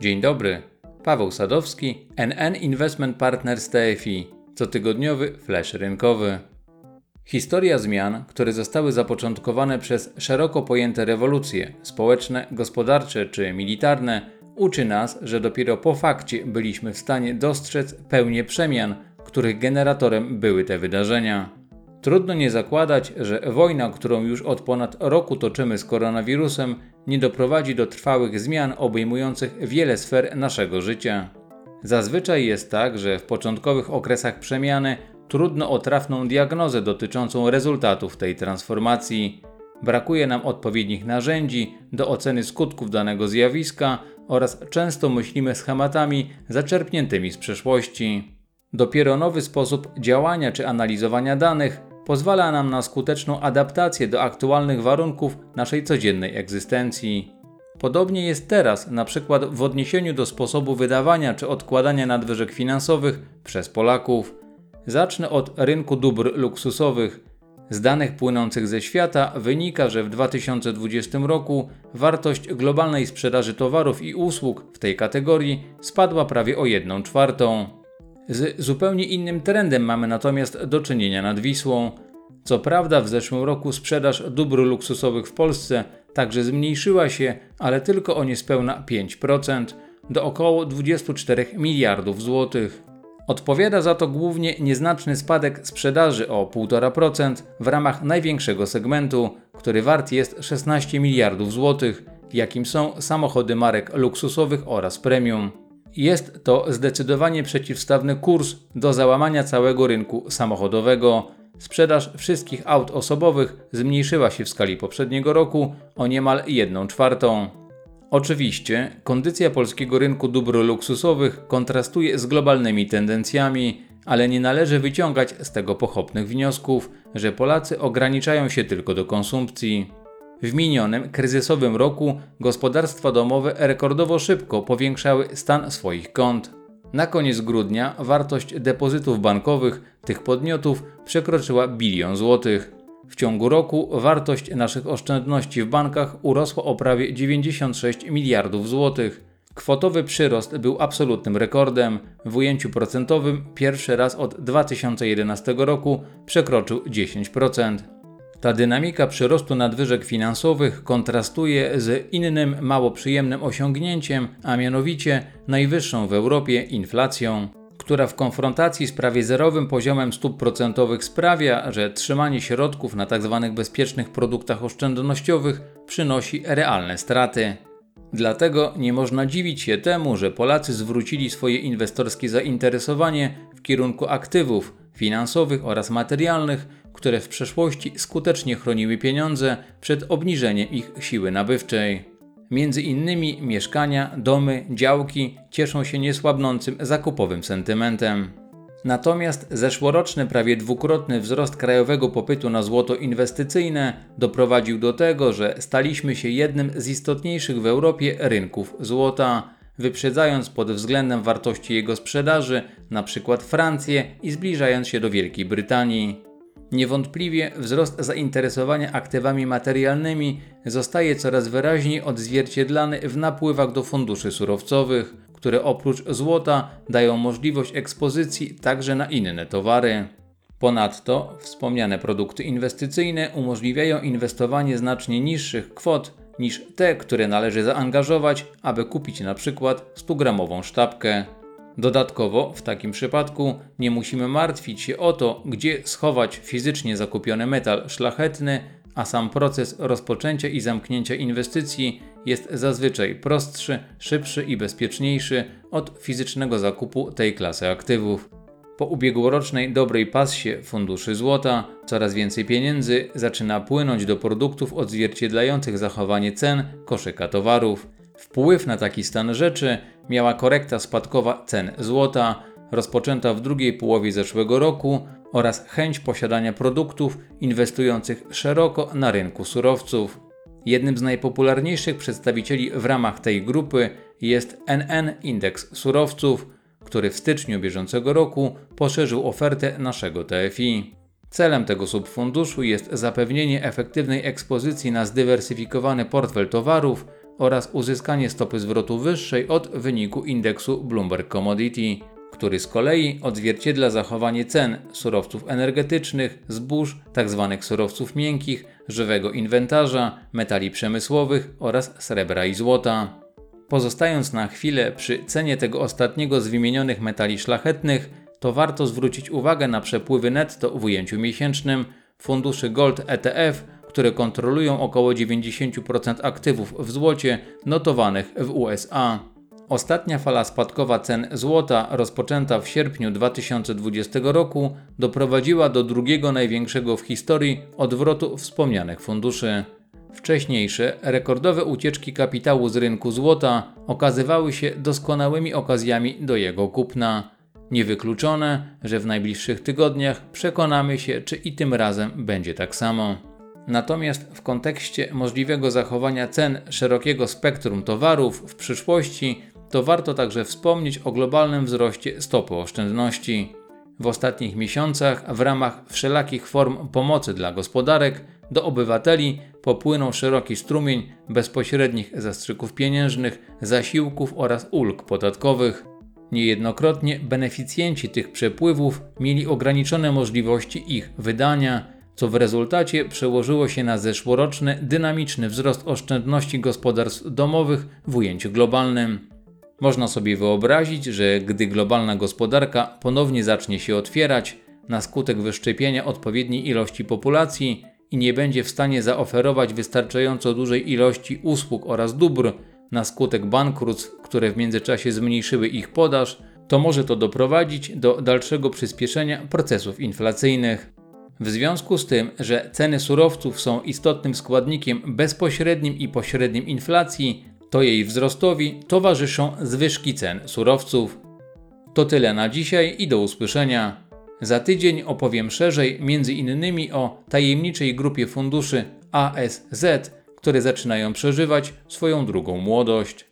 Dzień dobry. Paweł Sadowski, NN Investment Partners TFI. Cotygodniowy flash rynkowy. Historia zmian, które zostały zapoczątkowane przez szeroko pojęte rewolucje społeczne, gospodarcze czy militarne, uczy nas, że dopiero po fakcie byliśmy w stanie dostrzec pełnię przemian, których generatorem były te wydarzenia. Trudno nie zakładać, że wojna, którą już od ponad roku toczymy z koronawirusem, nie doprowadzi do trwałych zmian obejmujących wiele sfer naszego życia. Zazwyczaj jest tak, że w początkowych okresach przemiany trudno o trafną diagnozę dotyczącą rezultatów tej transformacji. Brakuje nam odpowiednich narzędzi do oceny skutków danego zjawiska oraz często myślimy schematami zaczerpniętymi z przeszłości. Dopiero nowy sposób działania czy analizowania danych pozwala nam na skuteczną adaptację do aktualnych warunków naszej codziennej egzystencji. Podobnie jest teraz, na przykład w odniesieniu do sposobu wydawania czy odkładania nadwyżek finansowych przez Polaków. Zacznę od rynku dóbr luksusowych. Z danych płynących ze świata wynika, że w 2020 roku wartość globalnej sprzedaży towarów i usług w tej kategorii spadła prawie o 1 czwartą. Z zupełnie innym trendem mamy natomiast do czynienia nad Wisłą. Co prawda w zeszłym roku sprzedaż dóbr luksusowych w Polsce także zmniejszyła się, ale tylko o niespełna 5% do około 24 miliardów złotych. Odpowiada za to głównie nieznaczny spadek sprzedaży o 1,5% w ramach największego segmentu, który wart jest 16 miliardów złotych, jakim są samochody marek luksusowych oraz premium. Jest to zdecydowanie przeciwstawny kurs do załamania całego rynku samochodowego. Sprzedaż wszystkich aut osobowych zmniejszyła się w skali poprzedniego roku o niemal 1 czwartą. Oczywiście, kondycja polskiego rynku dóbr luksusowych kontrastuje z globalnymi tendencjami, ale nie należy wyciągać z tego pochopnych wniosków, że Polacy ograniczają się tylko do konsumpcji. W minionym kryzysowym roku gospodarstwa domowe rekordowo szybko powiększały stan swoich kont. Na koniec grudnia wartość depozytów bankowych tych podmiotów przekroczyła bilion złotych. W ciągu roku wartość naszych oszczędności w bankach urosła o prawie 96 miliardów złotych. Kwotowy przyrost był absolutnym rekordem. W ujęciu procentowym pierwszy raz od 2011 roku przekroczył 10%. Ta dynamika przyrostu nadwyżek finansowych kontrastuje z innym mało przyjemnym osiągnięciem, a mianowicie najwyższą w Europie inflacją, która w konfrontacji z prawie zerowym poziomem stóp procentowych sprawia, że trzymanie środków na tzw. Tak bezpiecznych produktach oszczędnościowych przynosi realne straty. Dlatego nie można dziwić się temu, że Polacy zwrócili swoje inwestorskie zainteresowanie w kierunku aktywów finansowych oraz materialnych, które w przeszłości skutecznie chroniły pieniądze przed obniżeniem ich siły nabywczej. Między innymi mieszkania, domy, działki cieszą się niesłabnącym zakupowym sentymentem. Natomiast zeszłoroczny prawie dwukrotny wzrost krajowego popytu na złoto inwestycyjne doprowadził do tego, że staliśmy się jednym z istotniejszych w Europie rynków złota, wyprzedzając pod względem wartości jego sprzedaży np. Francję i zbliżając się do Wielkiej Brytanii. Niewątpliwie wzrost zainteresowania aktywami materialnymi zostaje coraz wyraźniej odzwierciedlany w napływach do funduszy surowcowych, które oprócz złota dają możliwość ekspozycji także na inne towary. Ponadto wspomniane produkty inwestycyjne umożliwiają inwestowanie znacznie niższych kwot niż te, które należy zaangażować, aby kupić na przykład 100-gramową sztabkę. Dodatkowo w takim przypadku nie musimy martwić się o to, gdzie schować fizycznie zakupiony metal szlachetny, a sam proces rozpoczęcia i zamknięcia inwestycji jest zazwyczaj prostszy, szybszy i bezpieczniejszy od fizycznego zakupu tej klasy aktywów. Po ubiegłorocznej dobrej passie funduszy złota coraz więcej pieniędzy zaczyna płynąć do produktów odzwierciedlających zachowanie cen koszyka towarów. Wpływ na taki stan rzeczy miała korekta spadkowa cen złota, rozpoczęta w drugiej połowie zeszłego roku oraz chęć posiadania produktów inwestujących szeroko na rynku surowców. Jednym z najpopularniejszych przedstawicieli w ramach tej grupy jest NN Indeks Surowców, który w styczniu bieżącego roku poszerzył ofertę naszego TFI. Celem tego subfunduszu jest zapewnienie efektywnej ekspozycji na zdywersyfikowany portfel towarów oraz uzyskanie stopy zwrotu wyższej od wyniku indeksu Bloomberg Commodity, który z kolei odzwierciedla zachowanie cen surowców energetycznych, zbóż, tzw. surowców miękkich, żywego inwentarza, metali przemysłowych oraz srebra i złota. Pozostając na chwilę przy cenie tego ostatniego z wymienionych metali szlachetnych, to warto zwrócić uwagę na przepływy netto w ujęciu miesięcznym funduszy Gold ETF, które kontrolują około 90% aktywów w złocie notowanych w USA. Ostatnia fala spadkowa cen złota, rozpoczęta w sierpniu 2020 roku, doprowadziła do drugiego największego w historii odwrotu wspomnianych funduszy. Wcześniejsze, rekordowe ucieczki kapitału z rynku złota okazywały się doskonałymi okazjami do jego kupna. Niewykluczone, że w najbliższych tygodniach przekonamy się, czy i tym razem będzie tak samo. Natomiast w kontekście możliwego zachowania cen szerokiego spektrum towarów w przyszłości, to warto także wspomnieć o globalnym wzroście stopy oszczędności. W ostatnich miesiącach, w ramach wszelakich form pomocy dla gospodarek, do obywateli popłynął szeroki strumień bezpośrednich zastrzyków pieniężnych, zasiłków oraz ulg podatkowych. Niejednokrotnie beneficjenci tych przepływów mieli ograniczone możliwości ich wydania, co w rezultacie przełożyło się na zeszłoroczny dynamiczny wzrost oszczędności gospodarstw domowych w ujęciu globalnym. Można sobie wyobrazić, że gdy globalna gospodarka ponownie zacznie się otwierać na skutek wyszczepienia odpowiedniej ilości populacji i nie będzie w stanie zaoferować wystarczająco dużej ilości usług oraz dóbr na skutek bankructw, które w międzyczasie zmniejszyły ich podaż, to może to doprowadzić do dalszego przyspieszenia procesów inflacyjnych. W związku z tym, że ceny surowców są istotnym składnikiem bezpośrednim i pośrednim inflacji, to jej wzrostowi towarzyszą zwyżki cen surowców. To tyle na dzisiaj i do usłyszenia. Za tydzień opowiem szerzej m.in. o tajemniczej grupie funduszy ASZ, które zaczynają przeżywać swoją drugą młodość.